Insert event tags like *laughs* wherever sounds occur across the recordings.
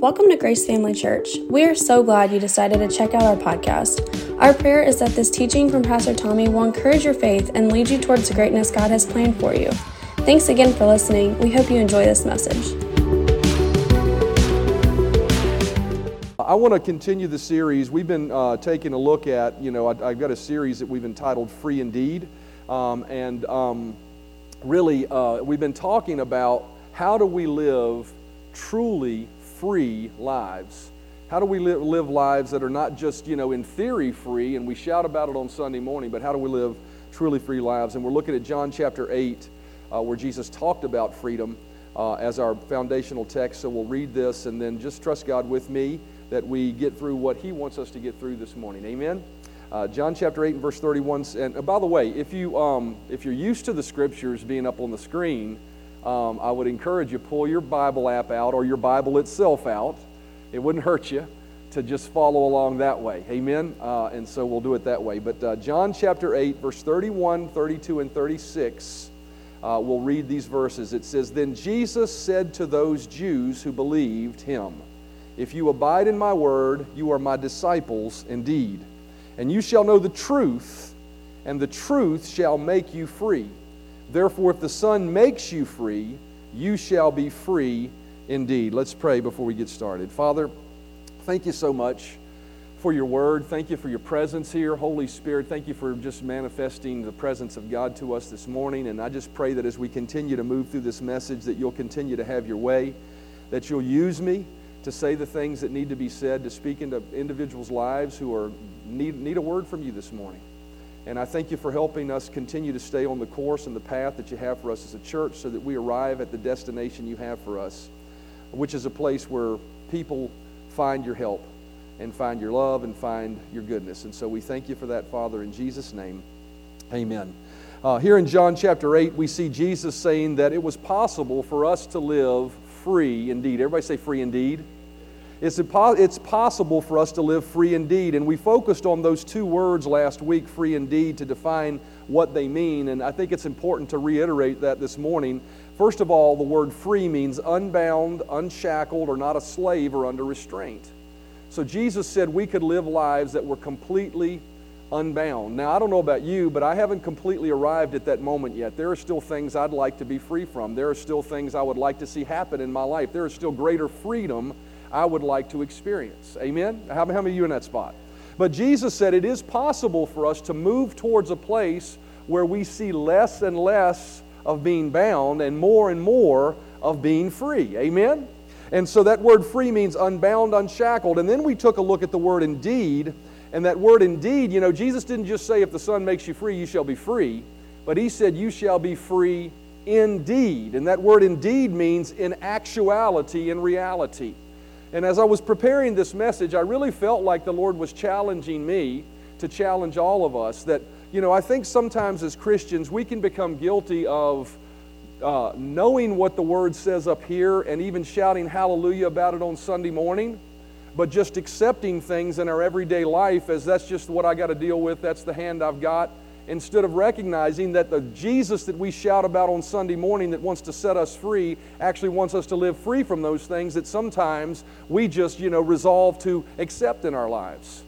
Welcome to Grace Family Church. We are so glad you decided to check out our podcast. Our prayer is that this teaching from Pastor Tommy will encourage your faith and lead you towards the greatness God has planned for you. Thanks again for listening. We hope you enjoy this message. I want to continue the series. We've been uh, taking a look at, you know, I, have got a series that we've entitled Free Indeed. Um, and um, really, uh, we've been talking about how do we live truly free lives? How do we live, live lives that are not just, you know, in theory free and we shout about it on Sunday morning, but how do we live truly free lives? And we're looking at John chapter 8, uh, where Jesus talked about freedom uh, as our foundational text. So we'll read this and then just trust God with me that we get through what He wants us to get through this morning. Amen. Uh, John chapter 8 and verse 31. And uh, by the way, if, you, um, if you're used to the scriptures being up on the screen, um, I would encourage you pull your Bible app out or your Bible itself out. It wouldn't hurt you to just follow along that way. Amen? Uh, and so we'll do it that way. But uh, John chapter 8, verse 31, 32, and 36, uh, we'll read these verses. It says, Then Jesus said to those Jews who believed him, If you abide in my word, you are my disciples indeed. And you shall know the truth, and the truth shall make you free. Therefore, if the Son makes you free, you shall be free indeed. Let's pray before we get started. Father, thank you so much for your word. Thank you for your presence here. Holy Spirit, thank you for just manifesting the presence of God to us this morning. And I just pray that as we continue to move through this message, that you'll continue to have your way, that you'll use me to say the things that need to be said, to speak into individuals' lives who are need, need a word from you this morning. And I thank you for helping us continue to stay on the course and the path that you have for us as a church so that we arrive at the destination you have for us, which is a place where people find your help and find your love and find your goodness. And so we thank you for that, Father, in Jesus' name. Amen. Uh, here in John chapter 8, we see Jesus saying that it was possible for us to live free indeed. Everybody say free indeed. It's, it's possible for us to live free indeed. And we focused on those two words last week, free indeed, to define what they mean. And I think it's important to reiterate that this morning. First of all, the word free means unbound, unshackled, or not a slave or under restraint. So Jesus said we could live lives that were completely unbound. Now, I don't know about you, but I haven't completely arrived at that moment yet. There are still things I'd like to be free from. There are still things I would like to see happen in my life. There is still greater freedom I would like to experience. Amen? How, many of you in that spot? But Jesus said it is possible for us to move towards a place where we see less and less of being bound and more and more of being free. Amen? And so that word free means unbound, unshackled. And then we took a look at the word indeed. And that word indeed, you know, Jesus didn't just say, if the Son makes you free, you shall be free. But he said, you shall be free indeed. And that word indeed means in actuality, in reality. And as I was preparing this message, I really felt like the Lord was challenging me to challenge all of us that, you know, I think sometimes as Christians we can become guilty of uh, knowing what the Word says up here and even shouting hallelujah about it on Sunday morning, but just accepting things in our everyday life as that's just what I got to deal with, that's the hand I've got instead of recognizing that the Jesus that we shout about on Sunday morning that wants to set us free actually wants us to live free from those things that sometimes we just, you know, resolve to accept in our lives.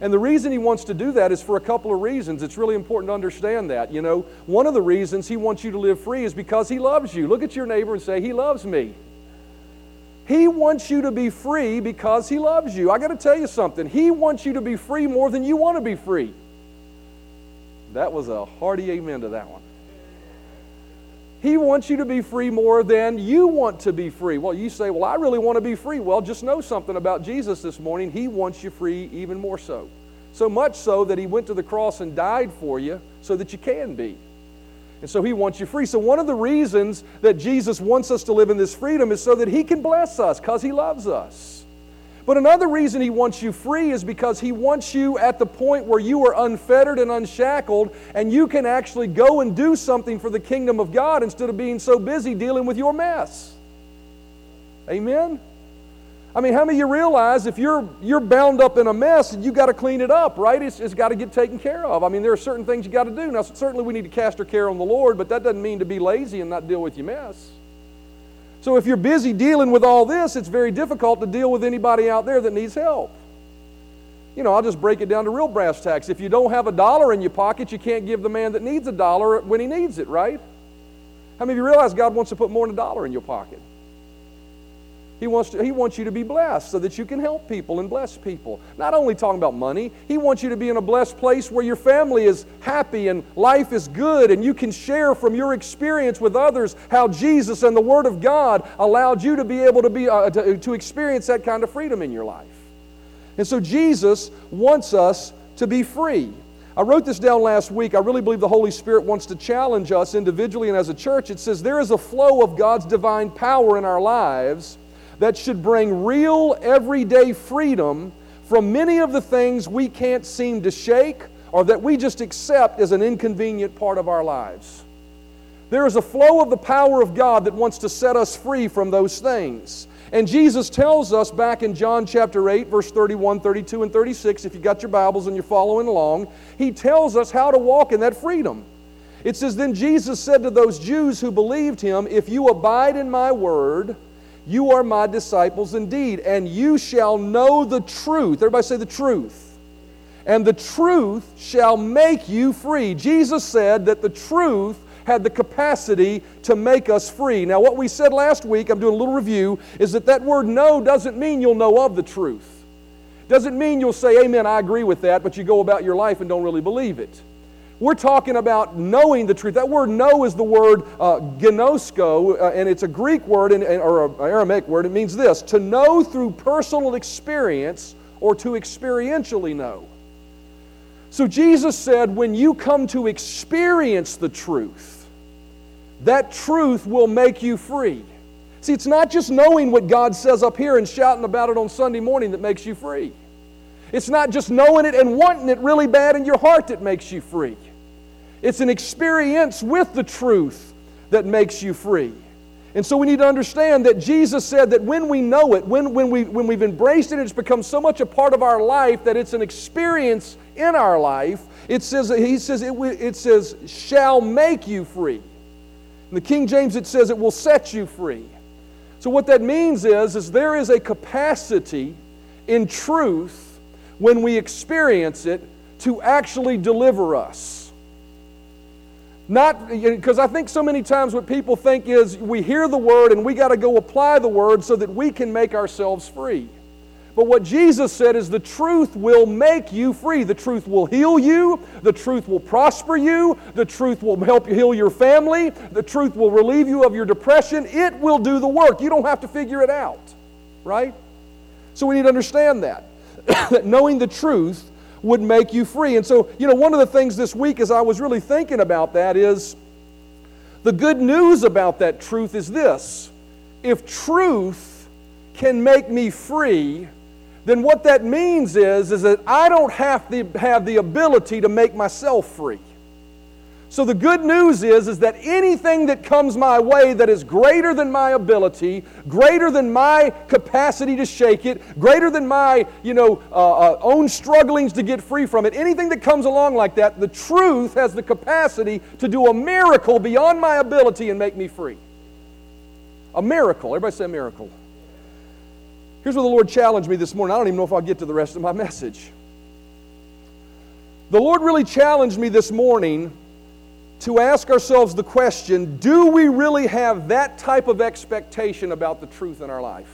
And the reason he wants to do that is for a couple of reasons. It's really important to understand that. You know, one of the reasons he wants you to live free is because he loves you. Look at your neighbor and say, He loves me. He wants you to be free because he loves you. I got to tell you something. He wants you to be free more than you want to be free. That was a hearty amen to that one. He wants you to be free more than you want to be free. Well, you say, Well, I really want to be free. Well, just know something about Jesus this morning. He wants you free even more so. So much so that He went to the cross and died for you so that you can be. And so He wants you free. So, one of the reasons that Jesus wants us to live in this freedom is so that He can bless us because He loves us. But another reason he wants you free is because he wants you at the point where you are unfettered and unshackled and you can actually go and do something for the kingdom of God instead of being so busy dealing with your mess. Amen? I mean, how many of you realize if you're, you're bound up in a mess and you got to clean it up, right? It's, it's got to get taken care of. I mean, there are certain things you got to do. Now, certainly we need to cast our care on the Lord, but that doesn't mean to be lazy and not deal with your mess. So if you're busy dealing with all this, it's very difficult to deal with anybody out there that needs help. You know, I'll just break it down to real brass tacks. If you don't have a dollar in your pocket, you can't give the man that needs a dollar when he needs it, right? How many of you realize God wants to put more than a dollar in your pocket? He wants, to, he wants you to be blessed so that you can help people and bless people. Not only talking about money, He wants you to be in a blessed place where your family is happy and life is good and you can share from your experience with others how Jesus and the Word of God allowed you to be able to, be, uh, to, to experience that kind of freedom in your life. And so Jesus wants us to be free. I wrote this down last week. I really believe the Holy Spirit wants to challenge us individually and as a church. It says there is a flow of God's divine power in our lives that should bring real, everyday freedom from many of the things we can't seem to shake or that we just accept as an inconvenient part of our lives. There is a flow of the power of God that wants to set us free from those things. And Jesus tells us back in John chapter 8, verse 31, 32, and 36, if you got your Bibles and you're following along, he tells us how to walk in that freedom. It says, Then Jesus said to those Jews who believed him, If you abide in my word, you are my disciples indeed, and you shall know the truth. Everybody say the truth. And the truth shall make you free. Jesus said that the truth had the capacity to make us free. Now, what we said last week, I'm doing a little review, is that that word know doesn't mean you'll know of the truth. Doesn't mean you'll say, Amen, I agree with that, but you go about your life and don't really believe it. We're talking about knowing the truth. That word know is the word uh, gnosko, uh, and it's a Greek word in, or an Aramaic word. It means this to know through personal experience or to experientially know. So Jesus said, when you come to experience the truth, that truth will make you free. See, it's not just knowing what God says up here and shouting about it on Sunday morning that makes you free. It's not just knowing it and wanting it really bad in your heart that makes you free. It's an experience with the truth that makes you free. And so we need to understand that Jesus said that when we know it, when, when, we, when we've embraced it, it's become so much a part of our life that it's an experience in our life. It says, he says, it, it says, shall make you free. In the King James, it says it will set you free. So what that means is, is there is a capacity in truth when we experience it to actually deliver us. Not because I think so many times what people think is we hear the word and we got to go apply the word so that we can make ourselves free. But what Jesus said is the truth will make you free. The truth will heal you. The truth will prosper you. The truth will help you heal your family. The truth will relieve you of your depression. It will do the work. You don't have to figure it out, right? So we need to understand that. that *coughs* knowing the truth would make you free. And so, you know, one of the things this week as I was really thinking about that is the good news about that truth is this if truth can make me free, then what that means is, is that I don't have to have the ability to make myself free. So the good news is, is that anything that comes my way that is greater than my ability, greater than my capacity to shake it, greater than my you know uh, uh, own strugglings to get free from it, anything that comes along like that, the truth has the capacity to do a miracle beyond my ability and make me free. A miracle. Everybody say a miracle. Here's where the Lord challenged me this morning. I don't even know if I'll get to the rest of my *laughs* message. The Lord really challenged me this morning to ask ourselves the question do we really have that type of expectation about the truth in our life?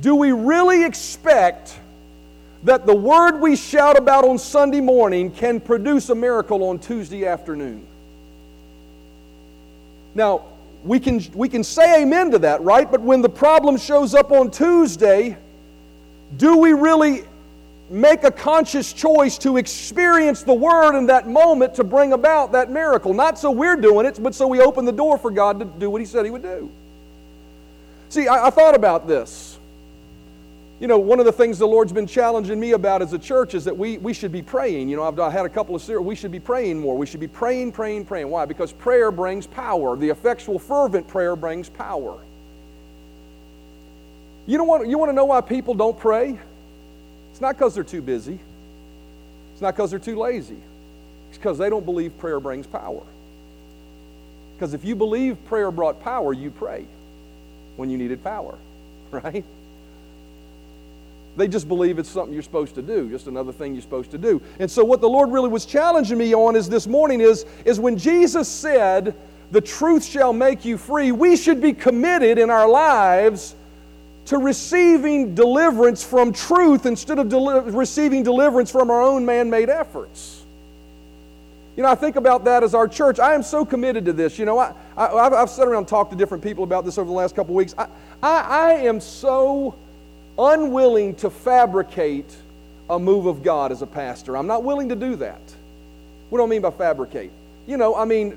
Do we really expect that the word we shout about on Sunday morning can produce a miracle on Tuesday afternoon? Now, we can, we can say amen to that, right? But when the problem shows up on Tuesday, do we really make a conscious choice to experience the Word in that moment to bring about that miracle. Not so we're doing it, but so we open the door for God to do what He said He would do. See, I, I thought about this. You know, one of the things the Lord's been challenging me about as a church is that we, we should be praying. You know, I've, I had a couple of series, we should be praying more. We should be praying, praying, praying. Why? Because prayer brings power. The effectual, fervent prayer brings power. You, don't want, you want to know why people don't pray? Not because they're too busy, it's not because they're too lazy. It's because they don't believe prayer brings power. Because if you believe prayer brought power, you pray when you needed power, *laughs* right? They just believe it's something you're supposed to do, just another thing you're supposed to do. And so what the Lord really was challenging me on is this morning is, is when Jesus said, the truth shall make you free, we should be committed in our lives to receiving deliverance from truth instead of deli- receiving deliverance from our own man made efforts. You know, I think about that as our church. I am so committed to this. You know, I, I, have sat around and talked to different people about this over the last couple of weeks. I, I, I am so unwilling to fabricate a move of God as a pastor. I'm not willing to do that. What do I mean by fabricate? You know, I mean,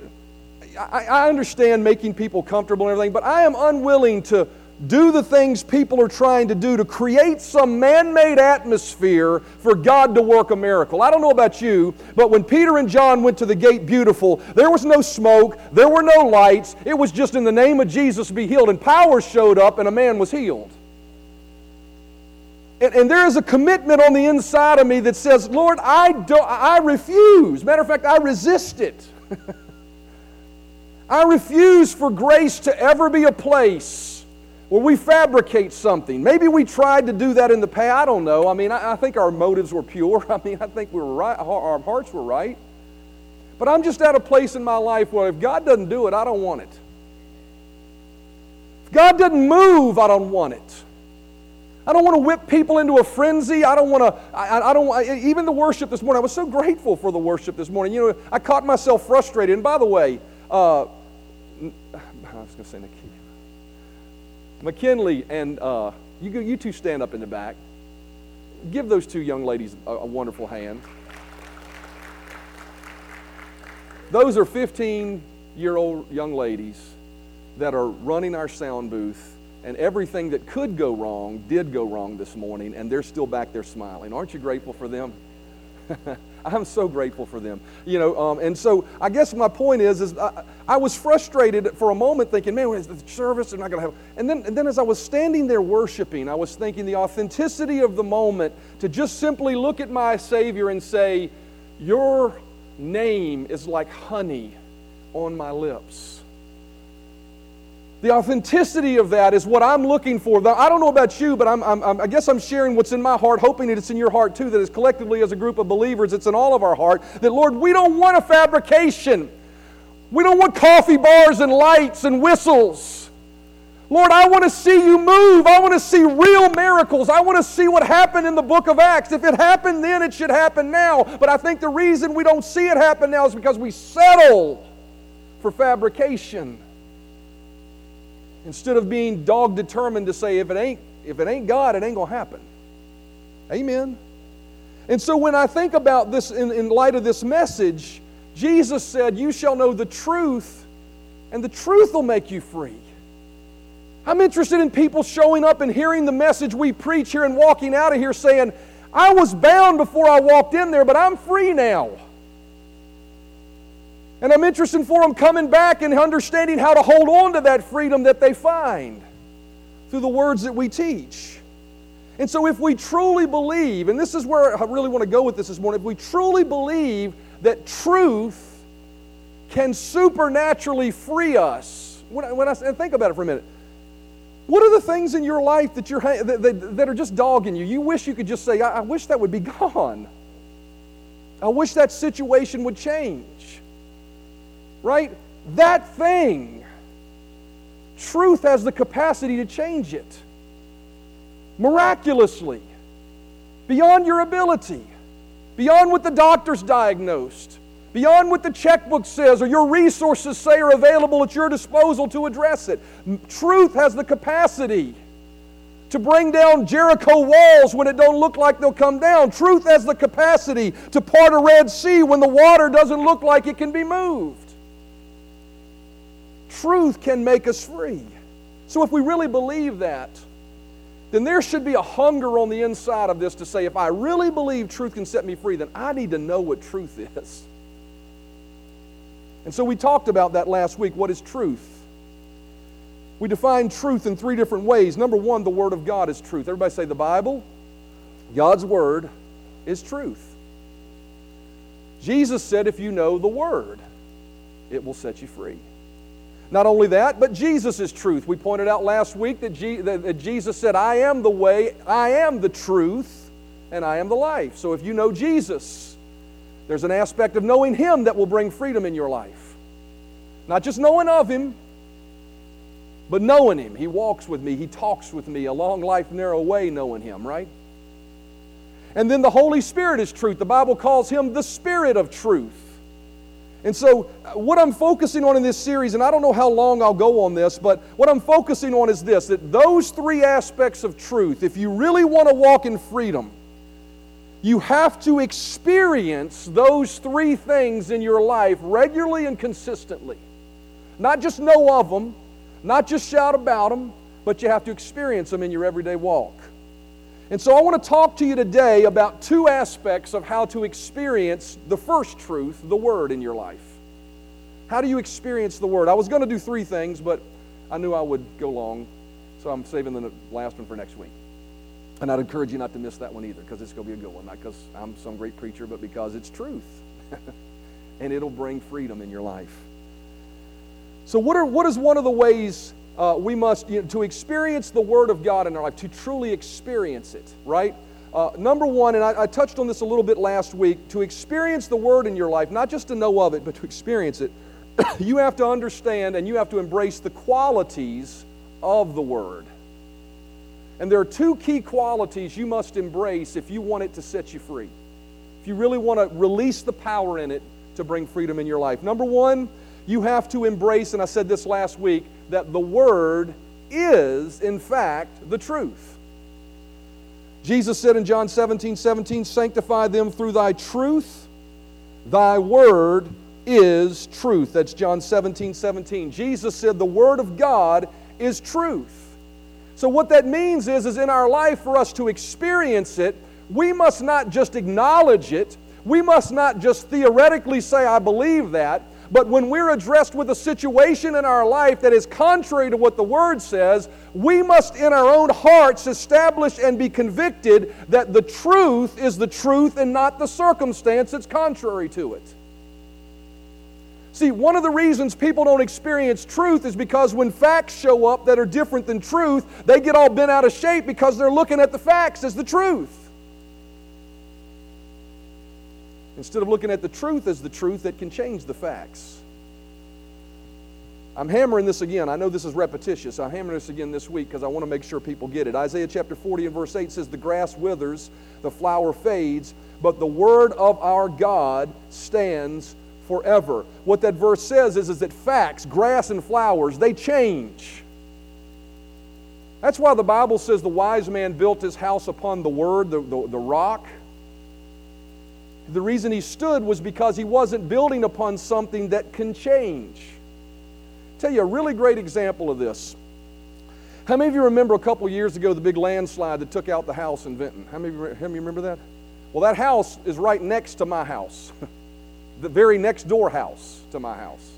I, I understand making people comfortable and everything, but I am unwilling to do the things people are trying to do to create some man made atmosphere for God to work a miracle. I don't know about you, but when Peter and John went to the gate beautiful, there was no smoke, there were no lights. It was just in the name of Jesus be healed, and power showed up, and a man was healed. And, and, there is a commitment on the inside of me that says, Lord, I, don't, I refuse. Matter of fact, I resist it. *laughs* I refuse for grace to ever be a place where we fabricate something. Maybe we tried to do that in the past. I don't know. I mean, I, I think our motives were pure. *laughs* I mean, I think we were right. Our hearts were right. But I'm just at a place in my life where if God doesn't do it, I don't want it. If God doesn't move, I don't want it. I don't want to whip people into a frenzy. I don't want to, I, I don't, I, even the worship this morning, I was so grateful for the worship this morning. You know, I caught myself frustrated. And by the way, uh, *sighs* I was going to say McKinley and uh, you, you two stand up in the back. Give those two young ladies a, a wonderful hand. Those are 15 year old young ladies that are running our sound booth and everything that could go wrong did go wrong this morning, and they're still back there smiling. Aren't you grateful for them? *laughs* I'm so grateful for them. You know, um, and so I guess my point is, is I, I, was frustrated for a moment, thinking, "Man, is the service? They're not going to have." And then, and then as I was standing there worshiping, I was thinking the authenticity of the moment to just simply look at my Savior and say, "Your name is like honey on my lips." The authenticity of that is what I'm looking for. I don't know about you, but I'm, I'm, i guess I'm sharing what's in my heart, hoping that it's in your heart too, that is collectively as a group of believers, it's in all of our heart. That, Lord, we don't want a fabrication. We don't want coffee bars and lights and whistles. Lord, I want to see you move. I want to see real miracles. I want to see what happened in the book of Acts. If it happened then, it should happen now. But I think the reason we don't see it happen now is because we settle for fabrication instead of being dog determined to say if it ain't if it ain't God, it ain't gonna happen. Amen. And so when I think about this in, in light of this message, Jesus said, You shall know the truth, and the truth will make you free. I'm interested in people showing up and hearing the message we preach here and walking out of here saying, I was bound before I walked in there, but I'm free now. And I'm interested for them coming back and understanding how to hold on to that freedom that they find through the words that we teach. And so, if we truly believe, and this is where I really want to go with this this morning, if we truly believe that truth can supernaturally free us, when I, when I think about it for a minute, what are the things in your life that, you're, that, that, that are just dogging you? You wish you could just say, I, I wish that would be *laughs* gone. I wish that situation would change right? That thing, truth has the capacity to change it miraculously, beyond your ability, beyond what the doctors diagnosed, beyond what the checkbook says or your resources say are available at your disposal to address it. Truth has the capacity to bring down Jericho walls when it don't look like they'll come down. Truth has the capacity to part a Red Sea when the water doesn't look like it can be moved. Truth can make us free. So if we really believe that, then there should be a hunger on the inside of this to say, if I really believe truth can set me free, then I need to know what truth is. And so we talked about that last week. What is truth? We define truth in three different ways. Number one, the Word of God is truth. Everybody say the Bible, God's Word is truth. Jesus said, if you know the Word, it will set you free. Not only that, but Jesus is truth. We pointed out last week that, that Jesus said, I am the way, I am the truth, and I am the life. So if you know Jesus, there's an aspect of knowing Him that will bring freedom in your life. Not just knowing of Him, but knowing Him. He walks with me, He talks with me, a long life, narrow way, knowing Him, right? And then the Holy Spirit is truth. The Bible calls Him the Spirit of truth. And so, uh, what I'm focusing on in this series, and I don't know how long I'll go on this, but what I'm focusing on is this that those three aspects of truth, if you really want to walk in freedom, you have to experience those three things in your life regularly and consistently. Not just know of them, not just shout about them, but you have to experience them in your everyday walk. And so I want to talk to you today about two aspects of how to experience the first truth, the Word, in your life. How do you experience the Word? I was going to do three things, but I knew I would go long, so I'm saving the last one for next week. And I'd encourage you not to miss that one either, because it's going to be a good one. Not because I'm some great preacher, but because it's truth. *laughs* and it'll bring freedom in your life. So, what, are, what is one of the ways uh, we must, you know, to experience the Word of God in our life, to truly experience it, right? Uh, number one, and I, I, touched on this a little bit last week, to experience the Word in your life, not just to know of it, but to experience it, *coughs* you have to understand and you have to embrace the qualities of the Word. And there are two key qualities you must embrace if you want it to set you free. If you really want to release the power in it to bring freedom in your life. Number one, you have to embrace, and I said this last week, that the Word is, in fact, the truth. Jesus said in John 17 17, Sanctify them through thy truth. Thy word is truth. That's John 17 17. Jesus said the Word of God is truth. So, what that means is, is in our life, for us to experience it, we must not just acknowledge it, we must not just theoretically say, I believe that, but when we're addressed with a situation in our life that is contrary to what the Word says, we must in our own hearts establish and be convicted that the truth is the truth and not the circumstance that's contrary to it. See, one of the reasons people don't experience truth is because when facts show up that are different than truth, they get all bent out of shape because they're looking at the facts as the truth. Instead of looking at the truth as the truth that can change the facts. I'm hammering this again. I know this is repetitious. I'm hammering this again this week because I want to make sure people get it. Isaiah chapter 40 and verse 8 says, The grass withers, the flower fades, but the word of our God stands forever. What that verse says is, is that facts, grass and flowers, they change. That's why the Bible says the wise man built his house upon the word, the, the, the rock. The reason he stood was because he wasn't building upon something that can change. I'll tell you a really great example of this. How many of you remember a couple years ago the big landslide that took out the house in Vinton? How many, how many remember that? Well, that house is right next to my house, *laughs* the very next door house to my house.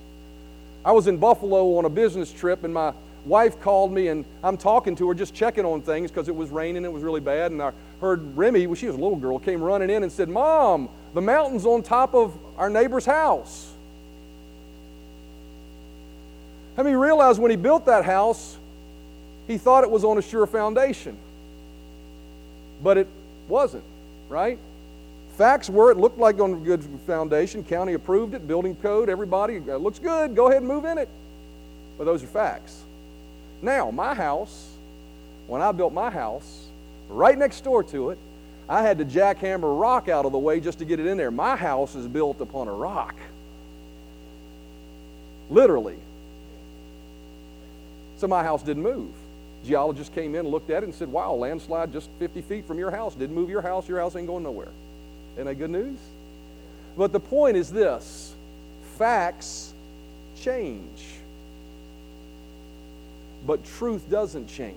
I was in Buffalo on a business trip, and my wife called me, and I'm talking to her, just checking on things because it was raining, it was really bad, and I heard Remy, well, she was a little girl, came running in and said, Mom, the mountain's on top of our neighbor's house. How many realize when he built that house, he thought it was on a sure foundation? But it wasn't, right? Facts were it looked like on a good foundation. County approved it, building code, everybody, it looks good, go ahead and move in it. But those are facts. Now, my house, when I built my house, right next door to it, I had to jackhammer rock out of the way just to get it in there. My house is built upon a rock. Literally. So my house didn't move. Geologist came in looked at it and said, Wow, landslide just 50 feet from your house. Didn't move your house. Your house ain't going nowhere. Isn't that good news? But the point is this facts change, but truth doesn't change.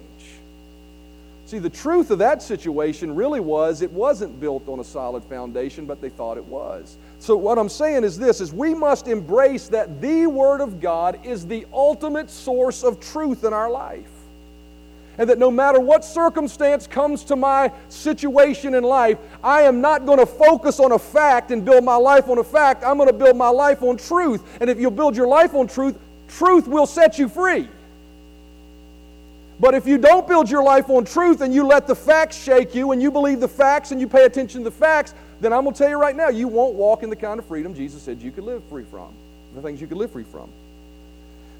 See, the truth of that situation really was it wasn't built on a solid foundation, but they thought it was. So what I'm saying is this is we must embrace that the word of God is the ultimate source of truth in our life. And that no matter what circumstance comes to my situation in life, I am not going to focus on a fact and build my life on a fact. I'm going to build my life on truth. And if you build your life on truth, truth will set you free. But if you don't build your life on truth and you let the facts shake you and you believe the facts and you pay attention to the facts, then I'm going to tell you right now, you won't walk in the kind of freedom Jesus said you could live free from, the things you could live free from.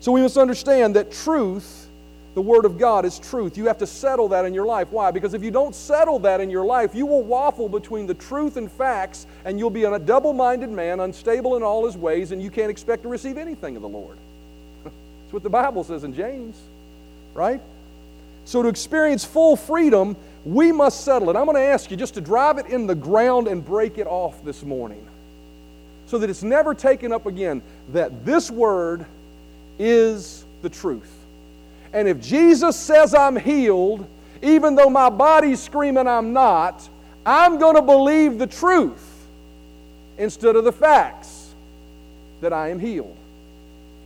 So we must understand that truth, the Word of God, is truth. You have to settle that in your life. Why? Because if you don't settle that in your life, you will waffle between the truth and facts, and you'll be a double minded man, unstable in all his ways, and you can't expect to receive anything of the Lord. *laughs* That's what the Bible says in James, right? So, to experience full freedom, we must settle it. I'm going to ask you just to drive it in the ground and break it off this morning so that it's never taken up again that this word is the truth. And if Jesus says I'm healed, even though my body's screaming I'm not, I'm going to believe the truth instead of the facts that I am healed.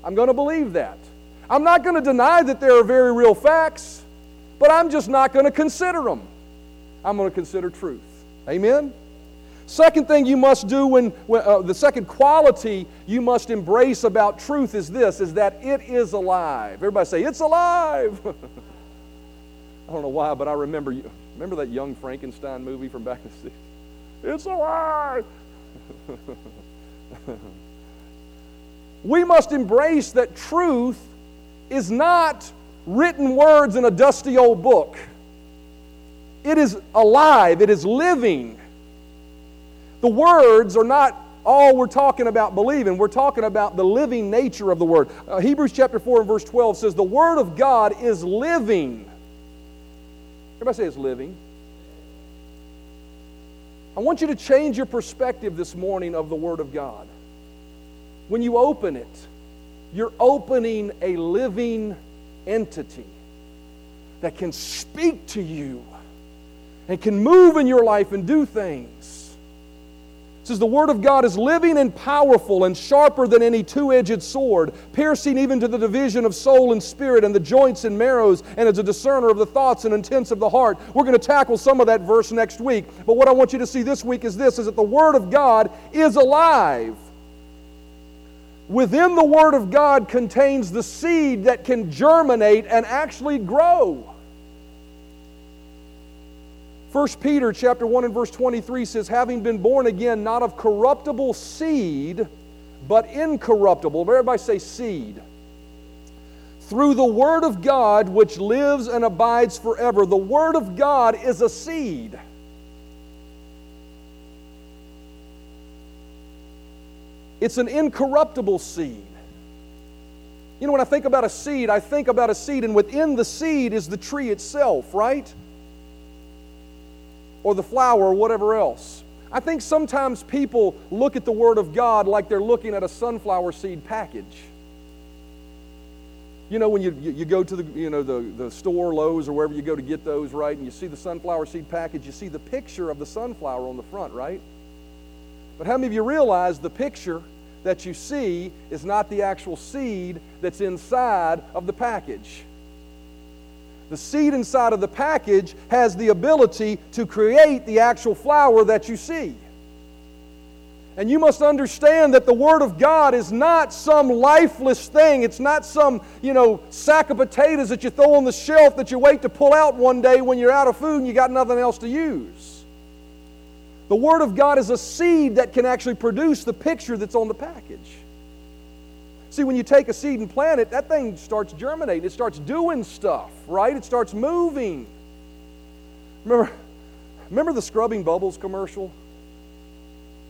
I'm going to believe that. I'm not going to deny that there are very real facts but I'm just not going to consider them. I'm going to consider truth. Amen? Second thing you must do when, when uh, the second quality you must embrace about truth is this is that it is alive. Everybody say it's alive. *laughs* I don't know why, but I remember you remember that young Frankenstein movie from back in the 60s. It's alive. *laughs* we must embrace that truth is not written words in a dusty old book. It is alive, it is living. The words are not all we're talking about believing. We're talking about the living nature of the Word. Uh, Hebrews chapter 4 and verse 12 says, The Word of God is living. Everybody say it's living. I want you to change your perspective this morning of the Word of God. When you open it, you're opening a living entity that can speak to you and can move in your life and do things. It says the Word of God is living and powerful and sharper than any two edged sword, piercing even to the division of soul and spirit and the joints and marrows, and is a discerner of the thoughts and intents of the heart. We're going to tackle some of that verse next week. But what I want you to see this week is this is that the Word of God is alive within the Word of God contains the seed that can germinate and actually grow. 1 Peter chapter 1 and verse 23 says, having been born again, not of corruptible seed, but incorruptible. Everybody say seed. Through the Word of God, which lives and abides forever. The Word of God is a seed. It's an incorruptible seed. You know, when I think about a seed, I think about a seed, and within the seed is the tree itself, right? Or the flower, or whatever else. I think sometimes people look at the Word of God like they're looking at a sunflower seed package. You know, when you, you, go to the, you know, the, the store, Lowe's, or wherever you go to get those, right, and you see the sunflower seed package, you see the picture of the sunflower on the front, right? But how many of you realize the picture that you see is not the actual seed that's inside of the package. The seed inside of the package has the ability to create the actual flower that you see. And you must understand that the Word of God is not some lifeless thing. It's not some, you know, sack of potatoes that you throw on the shelf that you wait to pull out one day when you're out of food and you got nothing else to use. The Word of God is a seed that can actually produce the picture that's on the package. See, when you take a seed and plant it, that thing starts germinating. It starts doing stuff, right? It starts moving. Remember, remember the Scrubbing Bubbles commercial?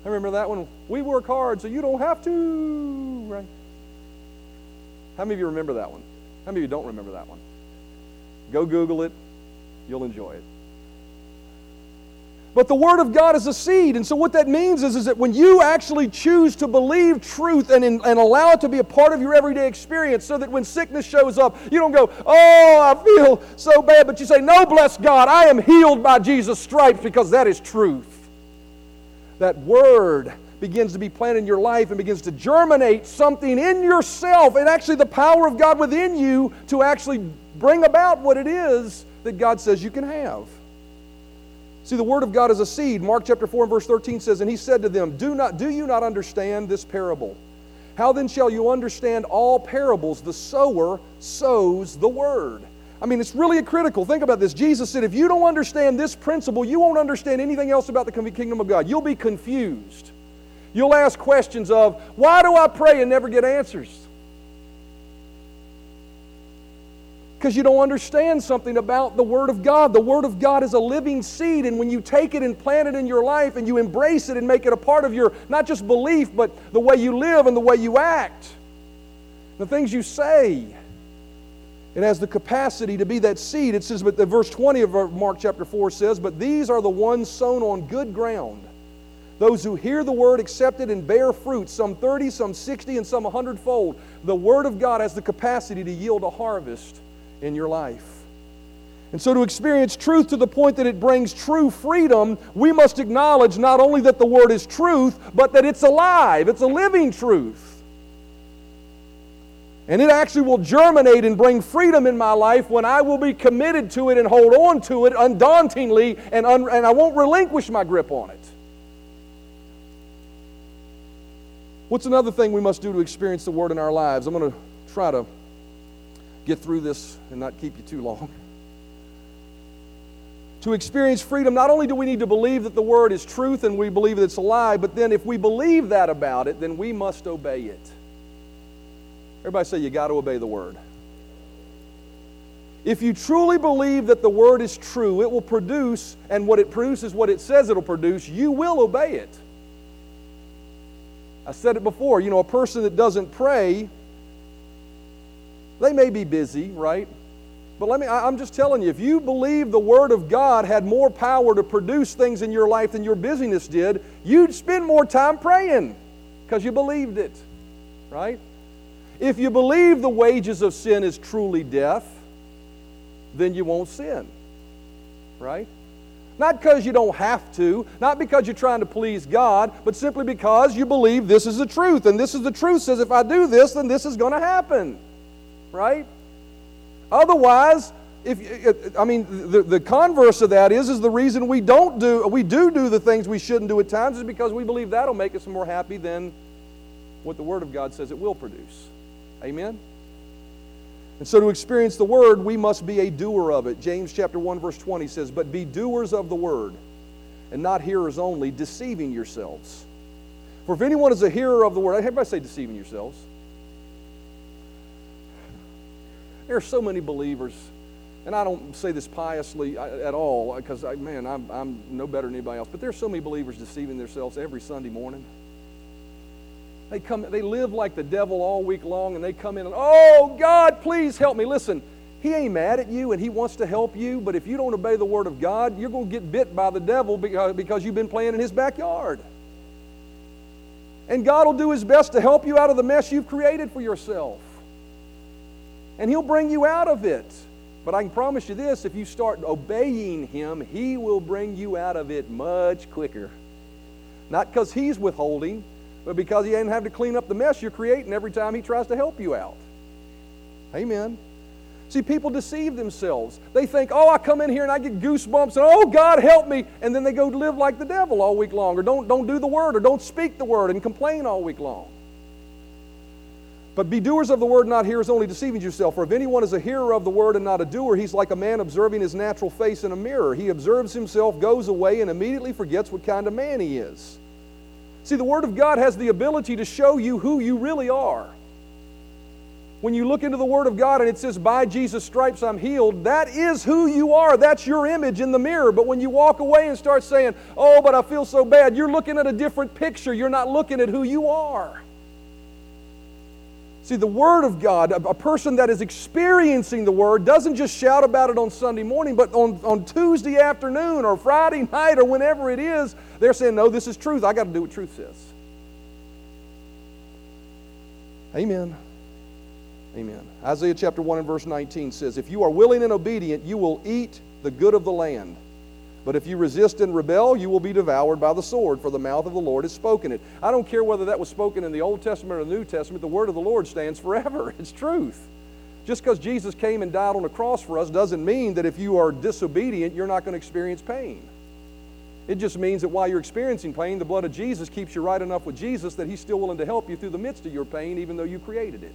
I remember that one. We work hard so you don't have to, right? How many of you remember that one? How many of you don't remember that one? Go Google it. You'll enjoy it. But the Word of God is a seed. And so, what that means is, is that when you actually choose to believe truth and, in, and allow it to be a part of your everyday experience, so that when sickness shows up, you don't go, Oh, I feel so bad, but you say, No, bless God, I am healed by Jesus' stripes because that is truth. That Word begins to be planted in your life and begins to germinate something in yourself and actually the power of God within you to actually bring about what it is that God says you can have. See, the word of God is a seed. Mark chapter 4 and verse 13 says, And he said to them, Do, not, do you not understand this parable? How then shall you understand all parables? The sower sows the word. I mean, it's really a critical. Think about this. Jesus said, if you don't understand this principle, you won't understand anything else about the kingdom of God. You'll be confused. You'll ask questions of, why do I pray and never get answers? Because you don't understand something about the Word of God. The Word of God is a living seed, and when you take it and plant it in your life and you embrace it and make it a part of your not just belief, but the way you live and the way you act, the things you say, it has the capacity to be that seed. It says, but the verse 20 of Mark chapter 4 says, But these are the ones sown on good ground. Those who hear the word, accept it, and bear fruit, some 30, some 60, and some 100 fold. The word of God has the capacity to yield a harvest in your life. And so, to experience truth to the point that it brings true freedom, we must acknowledge not only that the Word is truth, but that it's alive, it's a living truth. And it actually will germinate and bring freedom in my life when I will be committed to it and hold on to it undauntingly, and, un- and I won't relinquish my grip on it. What's another thing we must do to experience the Word in our lives? I'm going to try to get through this and not keep you too long. To experience freedom, not only do we need to believe that the Word is truth and we believe that it's a lie, but then if we believe that about it, then we must obey it. Everybody say, you got to obey the Word. If you truly believe that the Word is true, it will produce, and what it produces, what it says it'll produce, you will obey it. I said it before, you know, a person that doesn't pray they may be busy, right? But let me, I'm just telling you, if you believe the Word of God had more power to produce things in your life than your busyness did, you'd spend more time praying because you believed it, right? If you believe the wages of sin is truly death, then you won't sin, right? Not because you don't have to, not because you're trying to please God, but simply because you believe this is the truth. And this is the truth says if I do this, then this is going to happen right? Otherwise, if I mean the, the converse of that is is the reason we don't do we do do the things we shouldn't do at times is because we believe that'll make us more happy than what the Word of God says it will produce. Amen. And so to experience the word, we must be a doer of it. James chapter 1 verse 20 says, "But be doers of the word, and not hearers only, deceiving yourselves." For if anyone is a hearer of the word, everybody say deceiving yourselves. There are so many believers, and I don't say this piously at all because, man, I'm, I'm no better than anybody else, but there's so many believers deceiving themselves every Sunday morning. They come, they live like the devil all week long, and they come in and, oh, God, please help me. Listen, he ain't mad at you and he wants to help you, but if you don't obey the word of God, you're going to get bit by the devil because you've been playing in his backyard. And God will do his best to help you out of the mess you've created for yourself and He'll bring you out of it. But I can promise you this if you start obeying Him, He will bring you out of it much quicker. Not because He's withholding, but because He doesn't have to clean up the mess you're creating every time He tries to help you out. Amen. See, people deceive themselves. They think, oh, I come in here and I get goosebumps, and oh, God, help me. And then they go live like the devil all week long, or don't, don't do the word, or don't speak the word, and complain all week long. But be doers of the word, not hearers only, deceiving yourself. For if anyone is a hearer of the word and not a doer, he's like a man observing his natural face in a mirror. He observes himself, goes away, and immediately forgets what kind of man he is. See, the Word of God has the ability to show you who you really are. When you look into the Word of God and it says, By Jesus' stripes I'm healed, that is who you are. That's your image in the mirror. But when you walk away and start saying, Oh, but I feel so bad, you're looking at a different picture. You're not looking at who you are. See, the Word of God, a, person that is experiencing the Word doesn't just shout about it on Sunday morning, but on, on Tuesday afternoon or Friday night or whenever it is, they're saying, No, this is truth. I got to do what truth says. Amen. Amen. Isaiah chapter 1 and verse 19 says, If you are willing and obedient, you will eat the good of the land. But if you resist and rebel, you will be devoured by the sword, for the mouth of the Lord has spoken it. I don't care whether that was spoken in the Old Testament or the New Testament, the word of the Lord stands forever. *laughs* It's truth. Just because Jesus came and died on the cross for us doesn't mean that if you are disobedient, you're not going to experience pain. It just means that while you're experiencing pain, the blood of Jesus keeps you right enough with Jesus that He's still willing to help you through the midst of your pain, even though you created it.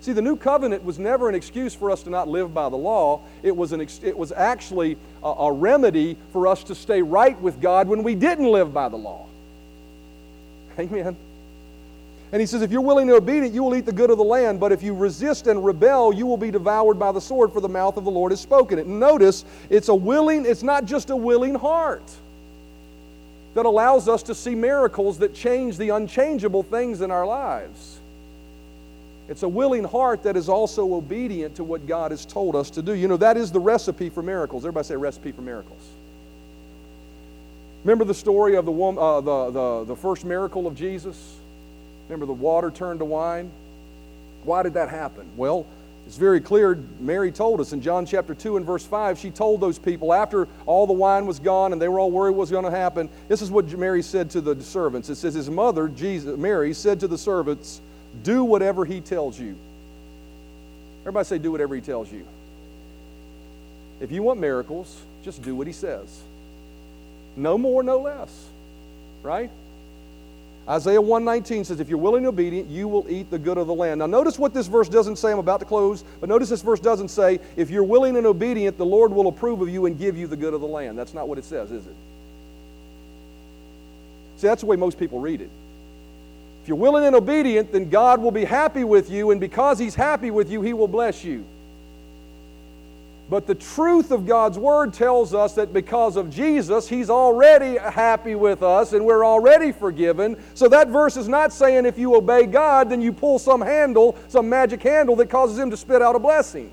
See, the new covenant was never an excuse for us to not live by the law. It was, an ex- it was actually a, a remedy for us to stay right with God when we didn't live by the law. Amen. And he says, if you're willing and obedient, you will eat the good of the land. But if you resist and rebel, you will be devoured by the sword, for the mouth of the Lord has spoken it. notice, it's a willing, it's not just a willing heart that allows us to see miracles that change the unchangeable things in our lives. It's a willing heart that is also obedient to what God has told us to do. You know, that is the recipe for miracles. Everybody say recipe for miracles. Remember the story of the, woman, uh, the, the, the first miracle of Jesus? Remember the water turned to wine? Why did that happen? Well, it's very clear. Mary told us in John chapter 2 and verse 5, she told those people after all the wine was gone and they were all worried what was going to happen. This is what Mary said to the servants. It says, His mother, Jesus, Mary, said to the servants, Do whatever he tells you. Everybody say, Do whatever he tells you. If you want miracles, just do what he says. No more, no less. Right? Isaiah 119 says, If you're willing and obedient, you will eat the good of the land. Now, notice what this verse doesn't say. I'm about to close, but notice this verse doesn't say, If you're willing and obedient, the Lord will approve of you and give you the good of the land. That's not what it says, is it? See, that's the way most people read it. If you're willing and obedient, then God will be happy with you, and because He's happy with you, He will bless you. But the truth of God's Word tells us that because of Jesus, He's already happy with us and we're already forgiven. So that verse is not saying if you obey God, then you pull some handle, some magic handle that causes Him to spit out a blessing.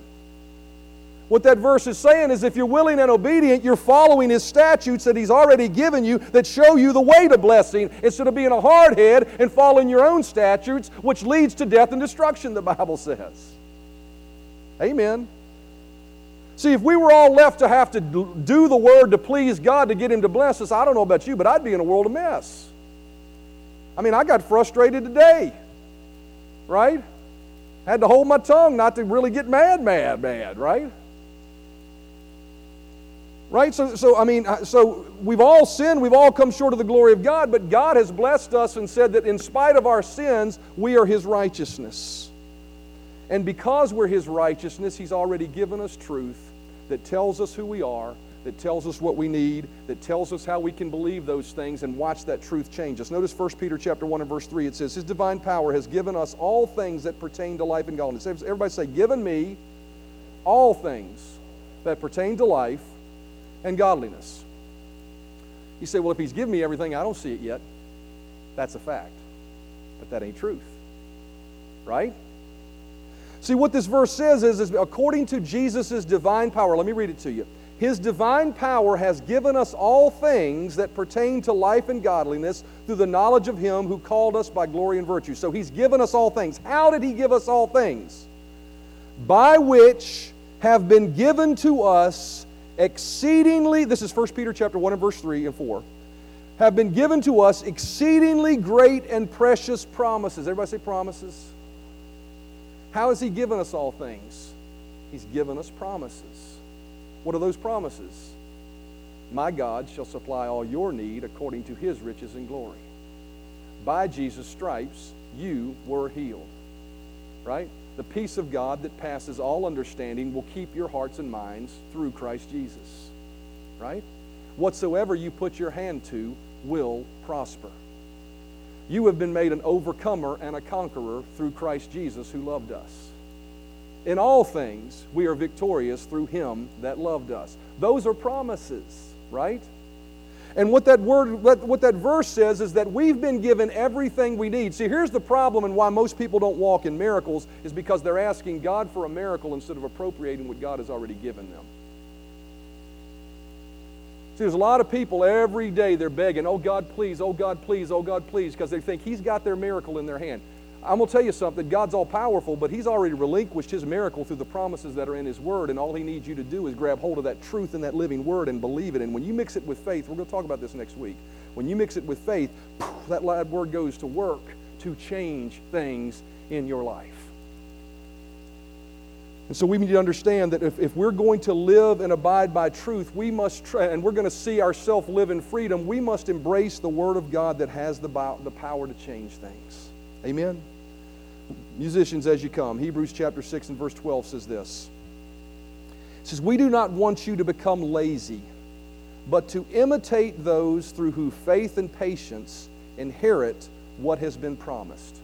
What that verse is saying is if you're willing and obedient, you're following His statutes that He's already given you that show you the way to blessing instead of being a hard head and following your own statutes, which leads to death and destruction, the Bible says. Amen. See, if we were all left to have to do the word to please God to get Him to bless us, I don't know about you, but I'd be in a world of mess. I mean, I got frustrated today, right? Had to hold my tongue not to really get mad, mad, mad, right? Right? So, so, I mean, uh, so we've all sinned, we've all come short of the glory of God, but God has blessed us and said that in spite of our sins, we are His righteousness. And because we're His righteousness, He's already given us truth that tells us who we are, that tells us what we need, that tells us how we can believe those things and watch that truth change us. Notice 1 Peter chapter 1 and verse 3. It says, His divine power has given us all things that pertain to life and godliness. Everybody say, given me all things that pertain to life and godliness. You say, well, if he's given me everything, I don't see it yet. That's a fact. But that ain't truth. Right? See, what this verse says is, is according to Jesus' divine power, let me read it to you. His divine power has given us all things that pertain to life and godliness through the knowledge of Him who called us by glory and virtue. So He's given us all things. How did He give us all things? By which have been given to us exceedingly, this is 1 Peter chapter 1 and verse 3 and 4, have been given to us exceedingly great and precious promises. Everybody say promises. How has He given us all things? He's given us promises. What are those promises? My God shall supply all your need according to His riches and glory. By Jesus' stripes, you were healed. Right? The peace of God that passes all understanding will keep your hearts and minds through Christ Jesus. Right? Whatsoever you put your hand to will prosper. You have been made an overcomer and a conqueror through Christ Jesus who loved us. In all things, we are victorious through him that loved us. Those are promises, right? And what that word, what that verse says is that we've been given everything we need. See, here's the problem and why most people don't walk in miracles is because they're asking God for a miracle instead of appropriating what God has already given them. See, there's a lot of people every day they're begging, oh God, please, oh God, please, oh God, please, because they think He's got their miracle in their hand. I'm going to tell you something God's all powerful, but He's already relinquished His miracle through the promises that are in His Word, and all He needs you to do is grab hold of that truth in that living Word and believe it. And when you mix it with faith, we're going to talk about this next week. When you mix it with faith, that Word goes to work to change things in your life. And so we need to understand that if, if we're going to live and abide by truth, we must, try, and we're going to see ourselves live in freedom, we must embrace the Word of God that has the, the power to change things. Amen? Musicians, as you come, Hebrews chapter 6 and verse 12 says this. It says, We do not want you to become lazy, but to imitate those through whose faith and patience inherit what has been promised.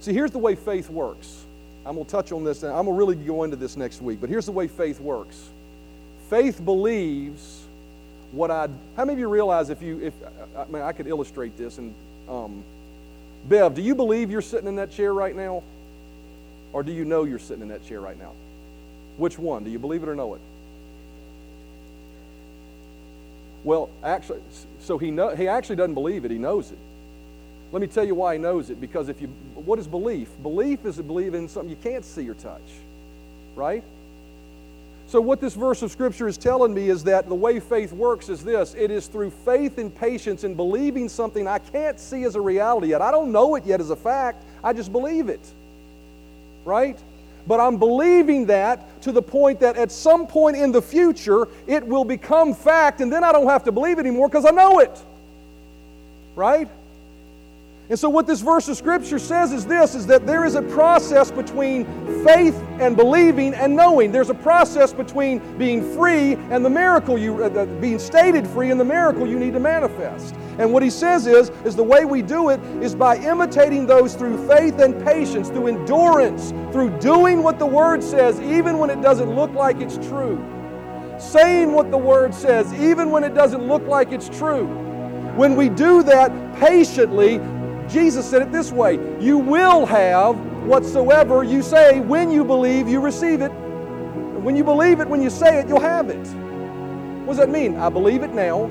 See, here's the way faith works. I'm going to touch on this. And I'm going to really go into this next week, but here's the way faith works. Faith believes what I. How many of you realize if you, if I mean, I could illustrate this. And um, Bev, do you believe you're sitting in that chair right now, or do you know you're sitting in that chair right now? Which one? Do you believe it or know it? Well, actually, so he know, he actually doesn't believe it. He knows it. Let me tell you why he knows it. Because if you, what is belief? Belief is to believe in something you can't see or touch, right? So, what this verse of Scripture is telling me is that the way faith works is this it is through faith and patience and believing something I can't see as a reality yet. I don't know it yet as a fact, I just believe it, right? But I'm believing that to the point that at some point in the future it will become fact, and then I don't have to believe it anymore because I know it, right? And so what this verse of scripture says is this is that there is a process between faith and believing and knowing. There's a process between being free and the miracle you uh, being stated free and the miracle you need to manifest. And what he says is is the way we do it is by imitating those through faith and patience, through endurance, through doing what the word says even when it doesn't look like it's true. Saying what the word says even when it doesn't look like it's true. When we do that patiently, Jesus said it this way You will have whatsoever you say when you believe you receive it. When you believe it, when you say it, you'll have it. What does that mean? I believe it now,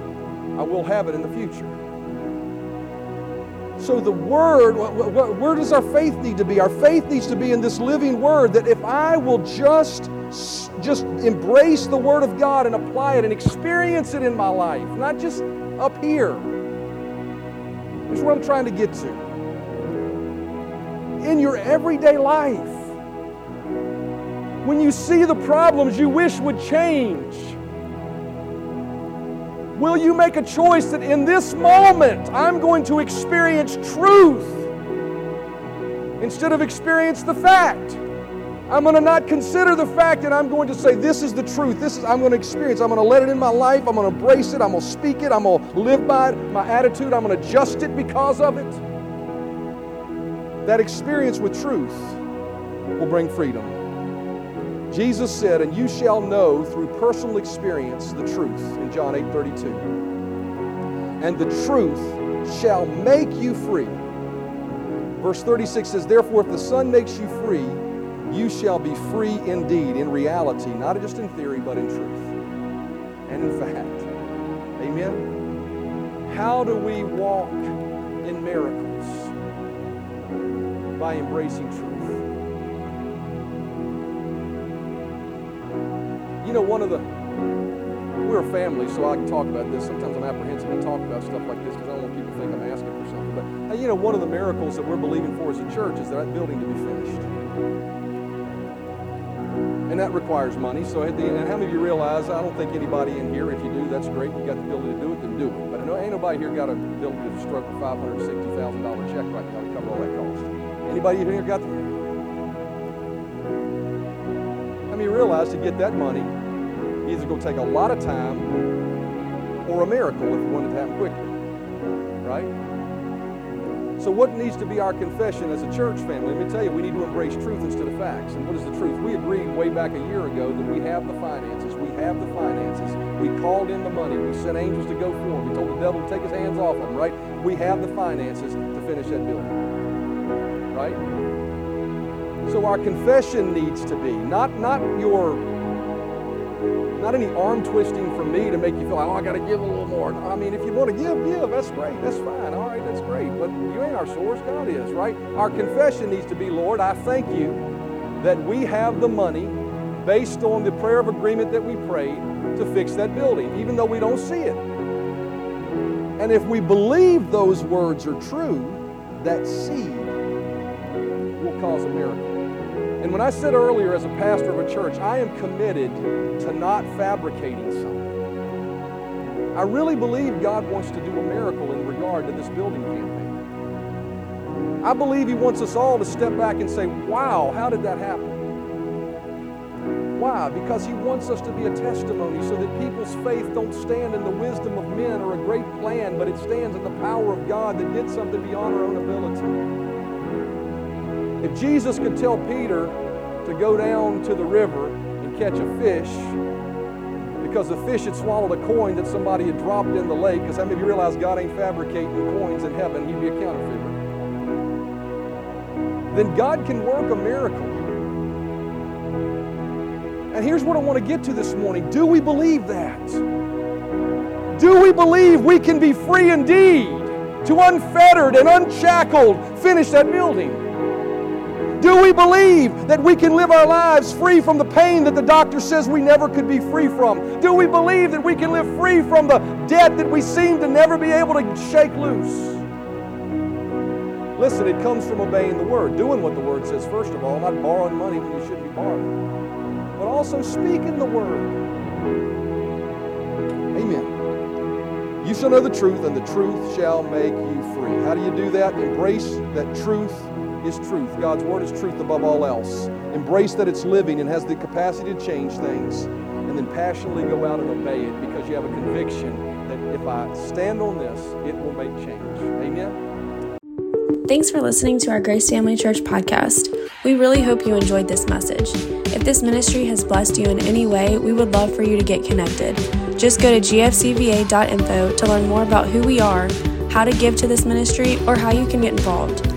I will have it in the future. So the Word, where does our faith need to be? Our faith needs to be in this living Word that if I will just just embrace the Word of God and apply it and experience it in my life, not just up here, Here's what I'm trying to get to. In your everyday life, when you see the problems you wish would change, will you make a choice that in this moment I'm going to experience truth instead of experience the fact? I'm going to not consider the fact and I'm going to say, This is the truth. This is, I'm going to experience. I'm going to let it in my life. I'm going to embrace it. I'm going to speak it. I'm going to live by it. My attitude, I'm going to adjust it because of it. That experience with truth will bring freedom. Jesus said, And you shall know through personal experience the truth in John 8 32. And the truth shall make you free. Verse 36 says, Therefore, if the Son makes you free, you shall be free indeed, in reality, not just in theory, but in truth and in fact. Amen? How do we walk in miracles? By embracing truth. You know, one of the, we're a family, so I can talk about this. Sometimes I'm apprehensive to talk about stuff like this because I don't want people to think I'm asking for something. But, uh, you know, one of the miracles that we're believing for as a church is that building to be finished and that requires money. So, at the, and how many of you realize? I don't think anybody in here. If you do, that's great. You got the ability to do it, then do it. But no, ain't nobody here got a ability to stroke a five hundred sixty thousand dollar check right now to cover all that cost. Anybody here got the? How many realize to get that money, either going to take a lot of time or a miracle if you want it to happen quickly, right? So, what needs to be our confession as a church family? Let me tell you, we need to embrace truth instead of facts. And what is the truth? We agreed way back a year ago that we have the finances. We have the finances. We called in the money. We sent angels to go for them. We told the devil to take his hands off them, right? We have the finances to finish that building, right? So, our confession needs to be not, not your not any arm twisting from me to make you feel like, oh, I got to give a little more. I mean, if you want to give, give. That's great. That's fine. All right, that's great. But you ain't our source. God is, right? Our confession needs to be, Lord, I thank you that we have the money based on the prayer of agreement that we prayed to fix that building, even though we don't see it. And if we believe those words are true, that seed will cause a miracle. And when I said earlier, as a pastor of a church, I am committed to not fabricating something. I really believe God wants to do a miracle in regard to this building campaign. I believe He wants us all to step back and say, wow, how did that happen? Why? Because he wants us to be a testimony so that people's faith don't stand in the wisdom of men or a great plan, but it stands in the power of God that did something beyond our own ability. If Jesus could tell Peter to go down to the river and catch a fish because the fish had swallowed a coin that somebody had dropped in the lake, because how many of you realize God ain't fabricating coins in heaven? He'd be a counterfeiter. Then God can work a miracle and here's what I want to get to this morning. Do we believe that? Do we believe we can be free indeed to unfettered and unshackled finish that building? Do we believe that we can live our lives free from the pain that the doctor says we never could be free from? Do we believe that we can live free from the debt that we seem to never be able to shake loose? Listen, it comes from obeying the Word, doing what the Word says, first of all, not borrowing money when you shouldn't be borrowing but also speaking the word. Amen. You shall know the truth, and the truth shall make you free. How do you do that? Embrace that truth is truth. God's word is truth above all else. Embrace that it's living and has the capacity to change things, and then passionately go out and obey it because you have a conviction that if I stand on this, it will make change. Amen. Thanks for listening to our Grace Family Church podcast. We really hope you enjoyed this message. If this ministry has blessed you in any way, we would love for you to get connected. Just go to gfcva.info to learn more about who we are, how to give to this ministry, or how you can get involved.